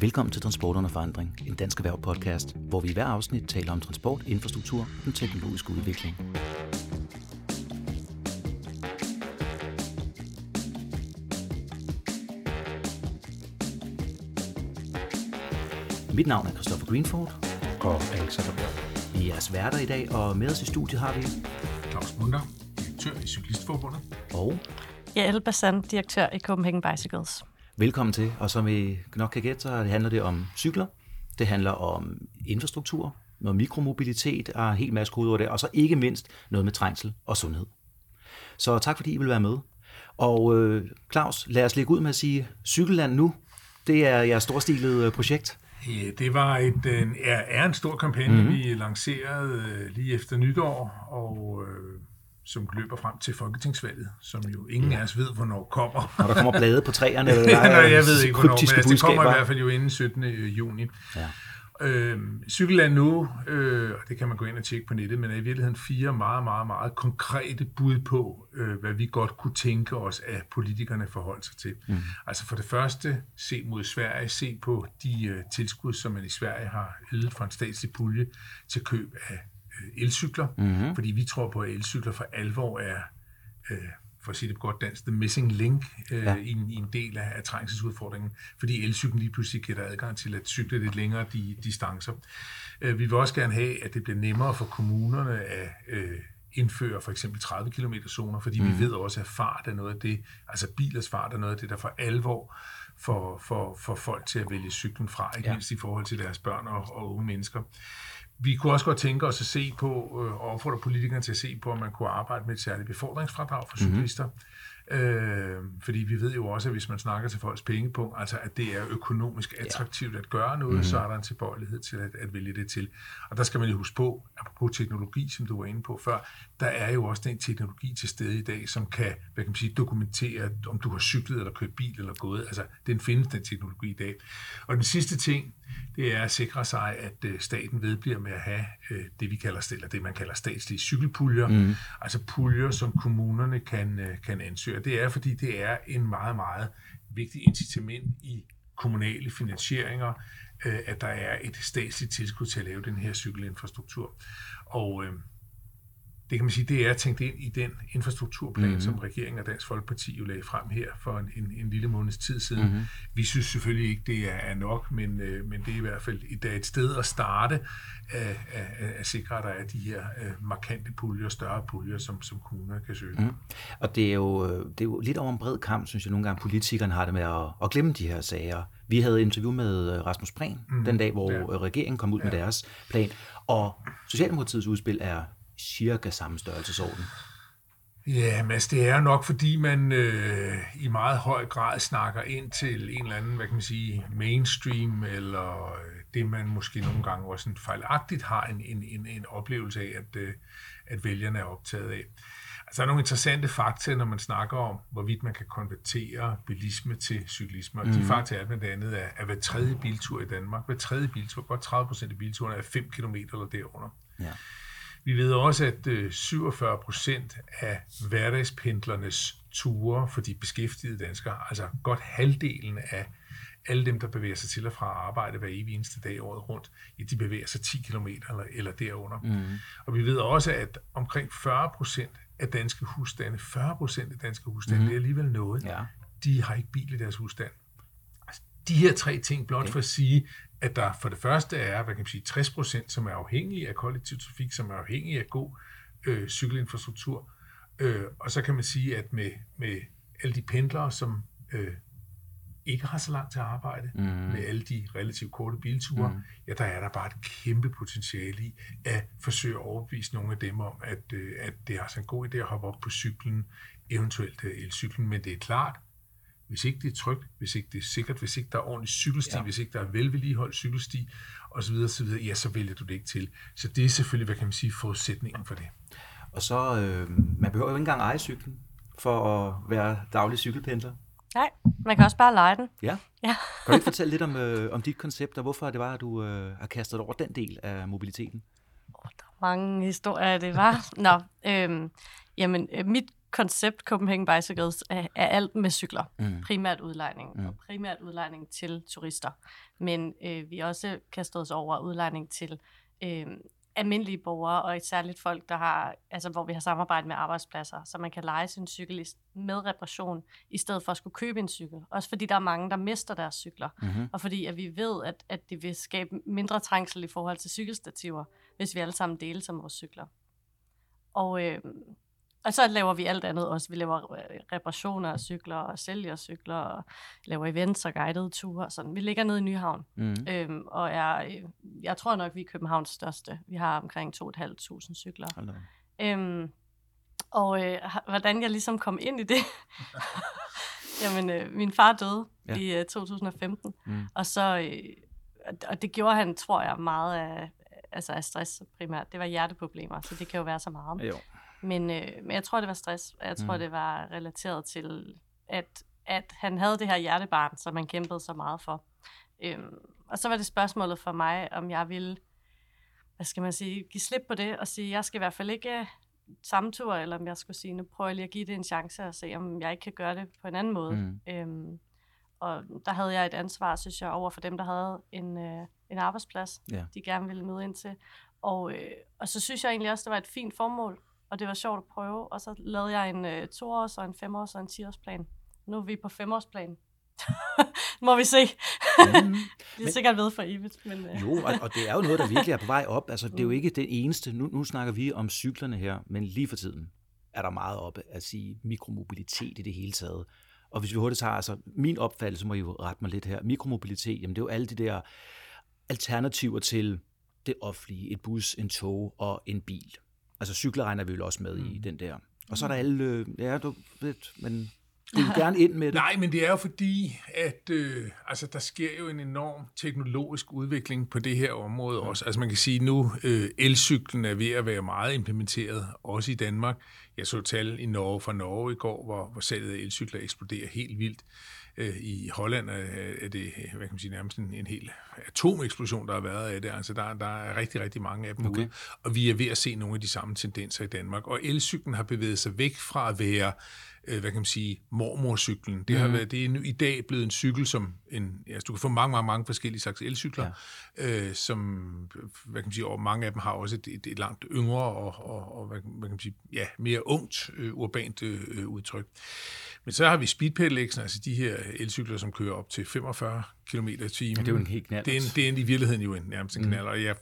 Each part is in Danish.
Velkommen til Transport under forandring, en dansk erhverv podcast, hvor vi i hver afsnit taler om transport, infrastruktur og den teknologiske udvikling. Mit navn er Christopher Greenford. Og Alexander Bjørn. Vi er jeres værter i dag, og med os i studiet har vi... Claus Munder, direktør i Cyklistforbundet. Og Jael Bassan, direktør i Copenhagen Bicycles. velkommen til. Og som I nok kan gætte, så handler det om cykler. Det handler om infrastruktur, noget mikromobilitet og en hel masse kodeord der. Og så ikke mindst noget med trængsel og sundhed. Så tak fordi I vil være med. Og øh, Claus, lad os lægge ud med at sige, Cykelland nu, det er jeres storstilede øh, projekt. Ja, det var et, øh, er, er en stor kampagne, mm-hmm. vi lancerede øh, lige efter nytår, og øh, som løber frem til Folketingsvalget, som jo ingen af os ved, hvornår kommer. Når der kommer blade på træerne, eller Nej, der er jeg ved ikke, hvornår, men altså, det kommer i hvert fald jo inden 17. juni. Ja. Øh, Cykelland nu, øh, og det kan man gå ind og tjekke på nettet, men er i virkeligheden fire meget, meget, meget konkrete bud på, øh, hvad vi godt kunne tænke os, at politikerne forholder sig til. Mm. Altså for det første, se mod Sverige, se på de øh, tilskud, som man i Sverige har ydet fra en statslig pulje til køb af øh, elcykler, mm-hmm. fordi vi tror på, at elcykler for alvor er øh, for at sige det på godt dansk, the missing link øh, Ja. i, en, i en del af, af trængselsudfordringen, fordi elcyklen lige pludselig giver dig adgang til at cykle lidt længere de, distancer. Øh, vi vil også gerne have, at det bliver nemmere for kommunerne at øh, indføre for eksempel 30 km zoner, fordi mm. vi ved også, at fart er noget af det, altså bilers fart er noget af det, der for alvor for, for, for folk til at vælge cyklen fra, ikke ja. mindst i forhold til deres børn og, og unge mennesker. Vi kunne også godt tænke os at se på, øh, og opfordre politikerne til at se på, om man kunne arbejde med et særligt befordringsfradrag for cyklister. Øh, fordi vi ved jo også, at hvis man snakker til folks pengepunkt, altså at det er økonomisk attraktivt at gøre noget, mm-hmm. så er der en tilbøjelighed til at, at vælge det til. Og der skal man jo huske på, apropos teknologi, som du var inde på før, der er jo også den teknologi til stede i dag, som kan, hvad kan man sige, dokumentere, om du har cyklet eller kørt bil eller gået. Altså, den findes, den teknologi i dag. Og den sidste ting, det er at sikre sig, at øh, staten vedbliver med at have øh, det, vi kalder, eller det, man kalder statslige cykelpuljer. Mm. Altså puljer, som kommunerne kan, øh, kan ansøge. Det er, fordi det er en meget, meget vigtig incitament i kommunale finansieringer, at der er et statsligt tilskud til at lave den her cykelinfrastruktur. Og øh, det kan man sige, det er tænkt ind i den infrastrukturplan, mm-hmm. som regeringen og Dansk Folkeparti jo lagde frem her for en, en, en lille måneds tid siden. Mm-hmm. Vi synes selvfølgelig ikke, det er, er nok, men, øh, men det er i hvert fald et, et sted at starte at, at, sikre, at der er de her øh, markante puljer, større puljer, som, som kommuner kan søge. Mm. Og det er, jo, øh, det er jo lidt over en bred kamp, synes jeg nogle gange, politikerne har det med at, at glemme de her sager. Vi havde et interview med øh, Rasmus Prehn mm. den dag, hvor Ja. ja. regeringen kom ud ja. med deres plan, og Socialdemokratiets udspil er cirka samme størrelsesorden. Ja, men altså, det er nok, fordi man øh, i meget høj grad snakker ind til en eller anden, hvad kan man sige, mainstream, eller øh, det, man måske nogle gange også sådan fejlagtigt har en, en, en, en oplevelse af, at, øh, at vælgerne er optaget af. Altså, der er nogle interessante fakta, når man snakker om, hvorvidt man kan konvertere bilisme til cyklisme. Og mm. de fakta er blandt andet, at, at hver tredje biltur i Danmark, hver tredje biltur, godt 30 procent af bilturene er 5 km eller derunder. Ja. Vi ved også, at øh, 47 procent af hverdagspendlernes ture for de beskæftigede danskere, altså godt halvdelen af alle dem, der bevæger sig til og fra arbejde hver evig eneste dag året rundt, ja, de bevæger sig 10 km eller, eller derunder. Mm. Og vi ved også, at omkring 40 procent af danske husstande, 40 procent af danske husstande, mm. det er alligevel noget, Ja. de har ikke bil i deres husstand. De her tre ting blot for at sige, at der for det første er, hvad kan man sige, 60 procent, som er afhængige af kollektiv trafik, som er afhængige af god øh, cykelinfrastruktur. Øh, og så kan man sige, at med, med alle de pendlere, som øh, ikke har så langt til arbejde, mm. med alle de relativt korte bilture, mm. ja, der er der bare et kæmpe potentiale i at forsøge at overbevise nogle af dem om, at, øh, at det er altså en god idé at hoppe op på cyklen, eventuelt øh, elcyklen, men det er klart, hvis ikke det er trygt, hvis ikke det er sikkert, hvis ikke der er ordentlig cykelsti, ja. Hvis ikke der er velvedligeholdt cykelsti, osv., osv., ja, så vælger du det ikke til. Så det er selvfølgelig, hvad kan man sige, forudsætningen for det. Og så, øh, man behøver jo ikke engang eje cyklen for at være daglig cykelpendler. Nej, man kan også bare lege den. Ja. Ja. Kan du ikke fortælle lidt om, øh, om dit koncept, og hvorfor det var, at du øh, har kastet over den del af mobiliteten? mange historier, det var. Nå, øhm, jamen, øh, mit koncept Copenhagen Bicycles er, er alt med cykler. Mm. Primært udlejning, mm. og primært udlejning til turister. Men øh, vi også kastet os over udlejning til øh, almindelige borgere, og særligt folk, der har, altså, hvor vi har samarbejdet med arbejdspladser, så man kan lege sin cykel med reparation, i stedet for at skulle købe en cykel. Også fordi der er mange, der mister deres cykler, mm-hmm. og fordi at vi ved, at, at det vil skabe mindre trængsel i forhold til cykelstativer, hvis vi alle sammen deler som vores cykler. Og, øh, og så laver vi alt andet også. Vi laver reparationer af cykler og sælger cykler og laver events og guidede ture og sådan. Vi ligger nede i Nyhavn. Mm. Øhm, og er, øh, jeg tror nok, vi er Københavns største. Vi har omkring 2.500 cykler. Øhm, og øh, hvordan jeg ligesom kom ind i det... Jamen, øh, min far døde ja. i øh, 2015. Mm. Og så... Øh, og det gjorde han, tror jeg, meget af, altså af stress primært. Det var hjerteproblemer, så det kan jo være så meget. Jo. Men, øh, men jeg tror, det var stress. Jeg tror, mm. det var relateret til, at, at han havde det her hjertebarn, som han kæmpede så meget for. Øhm, og så var det spørgsmålet for mig, om jeg ville, hvad skal man sige, give slip på det og sige, jeg skal i hvert fald ikke samme tur, eller om jeg skulle sige, nu prøver jeg lige at give det en chance og se, om jeg ikke kan gøre det på en anden måde. Mm. Øhm, og der havde jeg et ansvar, synes jeg, over for dem, der havde en, øh, en arbejdsplads, yeah. de gerne ville møde ind til. Og, øh, og så synes jeg egentlig også, det var et fint formål og det var sjovt at prøve. Og så lavede jeg en øh, toårs og en femårs og en tiårsplan. Nu er vi på femårsplan. Må vi se. mm. det er sikkert ved for evigt. Men, øh. Jo, og, og det er jo noget, der virkelig er på vej op. Altså, det er jo mm. ikke det eneste. Nu, nu snakker vi om cyklerne her, men lige for tiden er der meget op at sige mikromobilitet i det hele taget. Og hvis vi hurtigt tager, altså min opfattelse, må I jo rette mig lidt her, mikromobilitet, jamen det er jo alle de der alternativer til det offentlige, et bus, en tog og en bil. Altså cykler regner vi jo også med mm. i den der. Og så er der alle, øh, ja, du ved, men du vil gerne ind med det. Nej, men det er jo fordi, at øh, altså, der sker jo en enorm teknologisk udvikling på det her område ja. også. Altså man kan sige nu, øh, elcyklen er ved at være meget implementeret, også i Danmark. Jeg så tal i Norge fra Norge i går, hvor, hvor salget af elcykler eksploderer helt vildt. Øh, I Holland er det hvad kan man sige, nærmest en, en hel atomeksplosion, der har været af det. Altså der, der er rigtig, rigtig mange af dem okay. ude. Og vi er ved at se nogle af de samme tendenser i Danmark. Og elcyklen har bevæget sig væk fra at være øh, hvad kan man sige, mormorcyklen. Det, har mm. været, det er nu, i dag blevet en cykel, som en, altså, du kan få mange, mange, mange forskellige slags elcykler, ja. øh, som, hvad kan man sige, og mange af dem har også et, et, et langt yngre og, og, og hvad, hvad kan man sige, ja, mere ungt, øh, urbant øh, udtryk. Men så har vi speedpedelecs, altså de her elcykler, som kører op til 45 km i timen. Ja, det er jo en helt knald. Det er, en, det er en, i virkeligheden jo en, nærmest en knald, mm. og jeg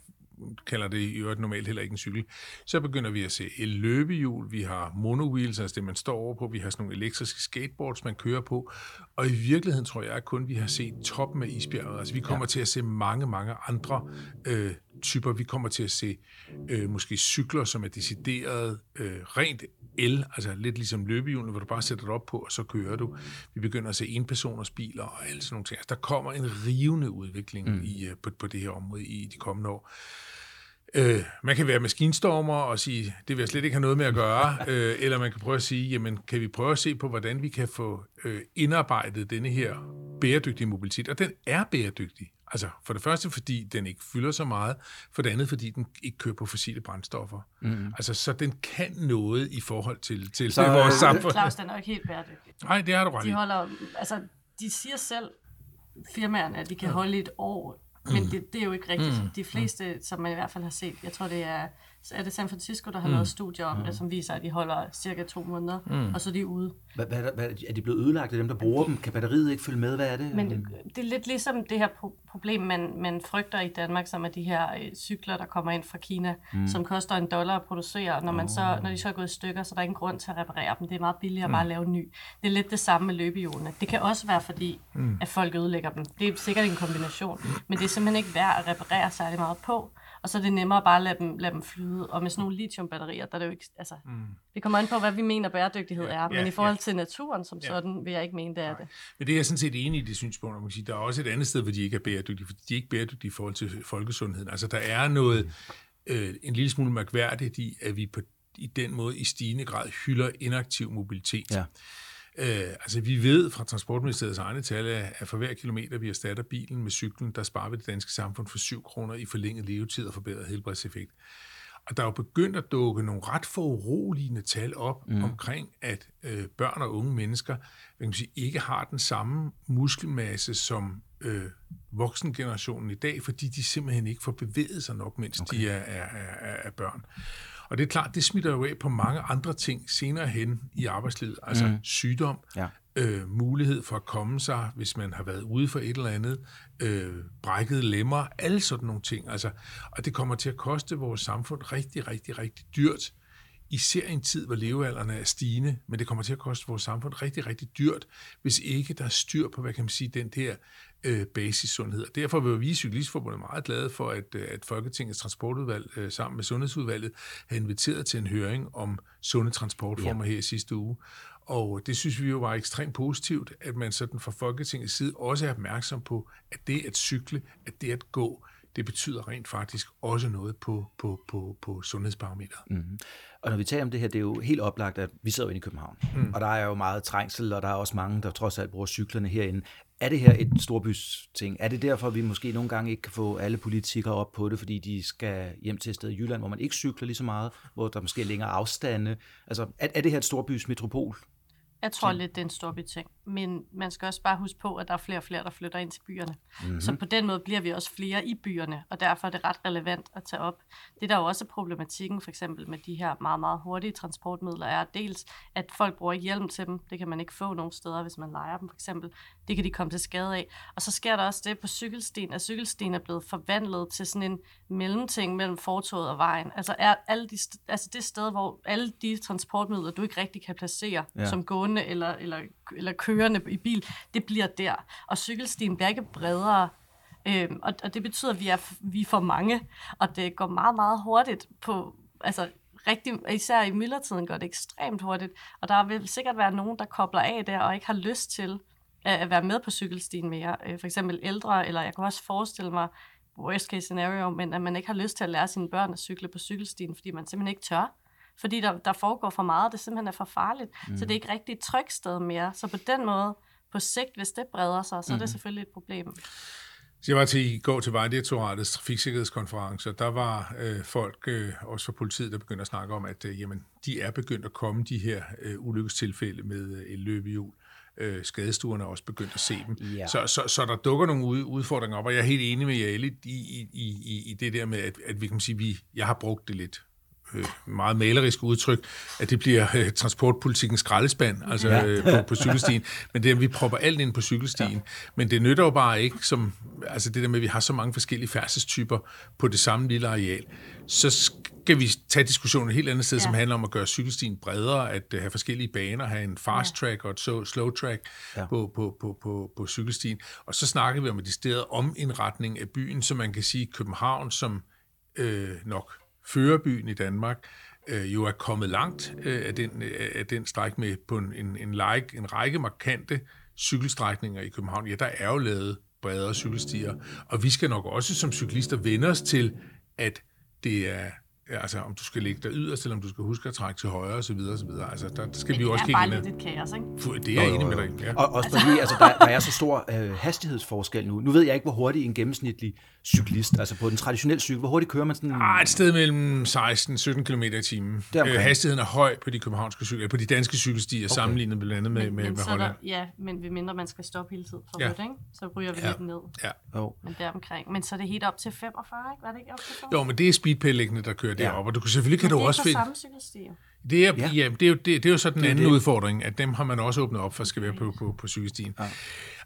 kalder det i øvrigt normalt heller ikke en cykel. Så begynder vi at se el-løbehjul, vi har monowheels, altså det man står over på, vi har sådan nogle elektriske skateboards, man kører på, og i virkeligheden tror jeg kun, vi har set toppen af isbjerget. Altså vi kommer ja. til at se mange, mange andre øh, typer. Vi kommer til at se øh, måske cykler, som er decideret øh, rent el, altså lidt ligesom løbehjulene, hvor du bare sætter det op på, og så kører du. Vi begynder at se enpersoners biler og alt sådan nogle ting. Altså, der kommer en rivende udvikling mm. i, øh, på, på det her område i de kommende år. Øh, man kan være maskinstormer og sige, det vil jeg slet ikke have noget med at gøre, øh, eller man kan prøve at sige, jamen kan vi prøve at se på, hvordan vi kan få øh, indarbejdet denne her bæredygtige mobilitet, og den er bæredygtig. Altså for det første, fordi den ikke fylder så meget, for det andet, fordi den ikke kører på fossile brændstoffer. Mm. Altså så den kan noget i forhold til, til så, vores samfund. Claus, den er ikke helt bæredygtig. Nej, det har du ret de holder, altså, de siger selv, firmaerne, at de kan holde et år men mm. det, det er jo ikke rigtigt. Mm. De fleste, som man i hvert fald har set, jeg tror det er, er det San Francisco, der har mm. lavet studier om mm. det, som viser, at de holder cirka to måneder, mm. og så er de ude. Hvad, hvad, hvad, er de blevet ødelagt af dem, der bruger dem? Kan batteriet ikke følge med? Hvad er det? Men det, det er lidt ligesom det her problem, man, man frygter i Danmark, som er de her øh, cykler, der kommer ind fra Kina, mm. som koster en dollar at producere. Når, man oh. så, når de så er gået i stykker, så er der ingen grund til at reparere dem. Det er meget billigere mm. bare at lave en ny. Det er lidt det samme med løbehjulene. Det kan også være fordi, mm. at folk ødelægger dem. Det er sikkert en kombination. Men det er simpelthen ikke værd at reparere særlig meget på og så er det nemmere bare at lade dem, lade dem flyde. Og med sådan nogle lithiumbatterier, der er det jo ikke, altså, mm. det kommer an på, hvad vi mener bæredygtighed ja, er, men ja, i forhold ja. til naturen som ja. sådan, vil jeg ikke mene, det er Nej. det. Men det er jeg sådan set enig i det synspunkt, man kan sige. Der er også et andet sted, hvor de ikke er bæredygtige, for de er ikke bæredygtige i forhold til folkesundheden. Altså der er noget, mm. øh, en lille smule mærkværdigt i, at vi på, i den måde i stigende grad hylder inaktiv mobilitet. Ja. Øh, altså vi ved fra Transportministeriets egne tal, at for hver kilometer vi erstatter bilen med cyklen, der sparer vi det danske samfund for 7 kroner i forlænget levetid og forbedret helbredseffekt. Og der er jo begyndt at dukke nogle ret foruroligende tal op mm. omkring, at øh, børn og unge mennesker kan man sige, ikke har den samme muskelmasse som øh, voksengenerationen i dag, fordi de simpelthen ikke får bevæget sig nok, mens okay. de er, er, er, er børn. Og det er klart, det smitter jo af på mange andre ting senere hen i arbejdslivet, altså mm. sygdom, ja. Øh, mulighed for at komme sig, hvis man har været ude for et eller andet, øh, brækket lemmer, alle sådan nogle ting. Altså, og det kommer til at koste vores samfund rigtig, rigtig, rigtig dyrt, især i en tid, hvor levealderne er stigende, men det kommer til at koste vores samfund rigtig, rigtig dyrt, hvis ikke der er styr på, hvad kan man sige, den der øh, basissundhed. Og derfor vil vi i Cyklistforbundet meget glade for, at, øh, at Folketingets transportudvalg øh, sammen med Sundhedsudvalget har inviteret til en høring om sunde transportformer ja. her i sidste uge. Og det synes vi jo var ekstremt positivt, at man sådan fra Folketingets side også er opmærksom på, at det at cykle, at det at gå, det betyder rent faktisk også noget på, på, på, på sundhedsbarometeret. Mm-hmm. Og når vi taler om det her, det er jo helt oplagt, at vi sidder jo inde i København, mm. og der er jo meget trængsel, og der er også mange, der trods alt bruger cyklerne herinde. Er det her et storbys ting? Er det derfor, vi måske nogle gange ikke kan få alle politikere op på det, fordi de skal hjem til et sted i Jylland, hvor man ikke cykler lige så meget, hvor der måske er længere afstande? Altså, er, er det her et storbys metropol? Jeg tror lidt, det er en storby ting. Men man skal også bare huske på, at der er flere og flere, der flytter ind til byerne. Mm-hmm. Så på den måde bliver vi også flere i byerne, og derfor er det ret relevant at tage op. Det der er jo også problematikken, for eksempel med de her meget, meget hurtige transportmidler, er dels, at folk bruger ikke hjelm til dem. Det kan man ikke få nogen steder, hvis man leger dem, for eksempel. Det kan de komme til skade af. Og så sker der også det på cykelstien, at cykelstien er blevet forvandlet til sådan en mellemting mellem fortoget og vejen. Altså, er alle de, altså det sted, hvor alle de transportmidler, du ikke rigtig kan placere ja. som gående eller, eller, eller kørende i bil, det bliver der. Og cykelstien bliver ikke bredere, øhm, og, og det betyder, at vi er, vi er for mange, og det går meget, meget hurtigt på, altså rigtig, især i myldretiden går det ekstremt hurtigt, og der vil sikkert være nogen, der kobler af der, og ikke har lyst til at være med på cykelstien mere. Øh, for eksempel ældre, eller jeg kan også forestille mig, worst case scenario, men at man ikke har lyst til at lære sine børn at cykle på cykelstien, fordi man simpelthen ikke tør. Fordi der, der foregår for meget, det simpelthen er for farligt. Mm. Så det er ikke rigtig et trygt sted mere. Så på den måde, på sigt, hvis det breder sig, så mm. er det mhm. selvfølgelig et problem. Så jeg var til i går til Vejdirektoratets trafiksikkerhedskonference, og der var øh, folk, øh, også fra politiet, der begyndte at snakke om, at øh, jamen, de er begyndt at komme, de her øh, ulykkestilfælde med øh, et løbehjul øh, skadestuerne er også begyndt at se dem. Ja. Så, så, så der dukker nogle udfordringer op, og jeg er helt enig med jer i, i, i, i det der med, at, at vi kan sige, vi, jeg har brugt det lidt øh, meget malerisk udtryk, at det bliver øh, transportpolitikens skraldespand, altså ja. øh, på, på cykelstien. Men det er, at vi propper alt ind på cykelstien. Ja. Men det nytter jo bare ikke, som, altså det der med, at vi har så mange forskellige færdselstyper på det samme lille areal. Så skal vi tage diskussionen et helt andet sted, ja. som handler om at gøre cykelstien bredere, at uh, have forskellige baner, have en fast track og et so, slow track ja. på, på, på, på, på cykelstien. Og så snakker vi om et stedet om indretning af byen, så man kan sige København som øh, nok førerbyen i Danmark, øh, jo er kommet langt øh, af, den, øh, af den stræk med på en, en, en, like, en række markante cykelstrækninger i København. Ja, der er jo lavet bredere cykelstier, og vi skal nok også som cyklister vende os til, at det er altså om du skal ligge der yderst, eller om du skal huske at trække til højre osv. videre. Altså, der, der skal Men vi også kigge ind. Det er bare lidt et kaos, ikke? Det er jeg enig med dig ja. Og også fordi, altså, der, der er så stor øh, hastighedsforskel nu. Nu ved jeg ikke, hvor hurtigt en gennemsnitlig cyklist, altså på en traditionel cykel, hvor hurtigt kører man sådan? Ah, et sted mellem 16-17 km i timen. Øh, hastigheden er høj på de københavnske cykler, på de danske cykelstier, okay. sammenlignet blandt andet med, men, med, men med Holland. Der, ja, men ved mindre man skal stoppe hele tiden for ja. rødt, ikke? så ryger vi ja. lidt ned. Ja. Oh. Men deromkring. Men så er det helt op til 45, ikke? Var det ikke op til 45? Jo, men det er speedpælæggende, der kører ja. derop, og du kan selvfølgelig kan du også finde... Det er, ja. Ja, det, er jo, det, det er jo så den anden det. udfordring, at dem har man også åbnet op for, skal være på, på, på cykelstien. Ja.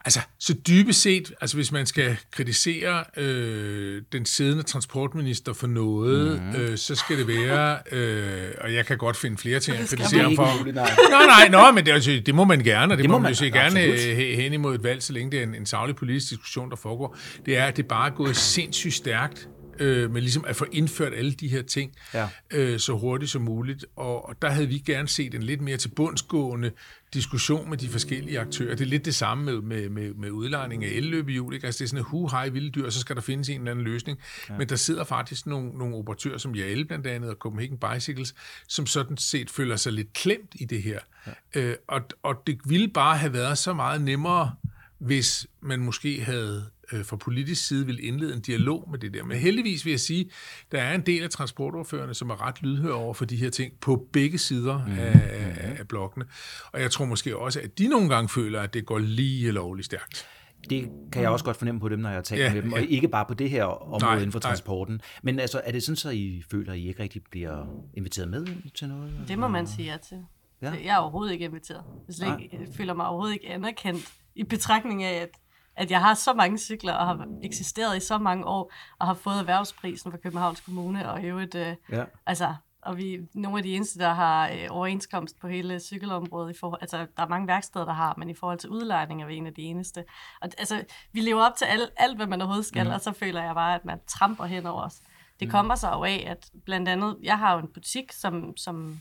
Altså, så dybest set, altså hvis man skal kritisere øh, den siddende transportminister for noget, mm. øh, så skal det være, øh, og jeg kan godt finde flere ting at kritisere ham for. Nej, nej, nej, men det, altså, det må man gerne, og det, det må man, man jo se gerne absolut. hen imod et valg, så længe det er en, en savlig politisk diskussion, der foregår. Det er, at det bare er gået sindssygt stærkt øh, men ligesom at få indført alle de her ting ja. øh, så hurtigt som muligt. Og, og der havde vi gerne set en lidt mere tilbundsgående diskussion med de forskellige aktører. Det er lidt det samme med, med, med, med udlejning af elløbehjul. Ikke? Altså det er sådan en hu hej vilde dyr, og så skal der findes en eller anden løsning. Ja. Men der sidder faktisk nogle, nogle operatører, som JL blandt andet, og Copenhagen Bicycles, som sådan set føler sig lidt klemt i det her. Ja. Øh, og, og det ville bare have været så meget nemmere, hvis man måske havde øh, fra politisk side vil indlede en dialog med det der. Men heldigvis vil jeg sige, der er en del af transportordførerne, som er ret lydhøre over for de her ting på begge sider mm. af, af, af blokkene. Og jeg tror måske også, at de nogle gange føler, at det går lige lovligt stærkt. Det kan jeg også godt fornemme på dem, når jeg taler ja, med dem, og ja. ikke bare på det her område nej, inden for transporten. Nej. Men altså, er det sådan, så I føler, at I ikke rigtig bliver inviteret med til noget? Det må man sige ja til. Ja. Jeg er overhovedet ikke inviteret. Jeg, ikke, jeg føler mig overhovedet ikke anerkendt i betragtning af, at, at jeg har så mange cykler og har eksisteret i så mange år og har fået erhvervsprisen fra Københavns Kommune og øvrigt, øh, ja. altså, og vi er nogle af de eneste, der har øh, overenskomst på hele cykelområdet. I forhold, altså, der er mange værksteder, der har, men i forhold til udlejning er vi en af de eneste. Og, altså, vi lever op til alt, alt, hvad man overhovedet skal, mm. og så føler jeg bare, at man tramper hen over os. Det mm. kommer så jo af, at blandt andet, jeg har jo en butik, som, som,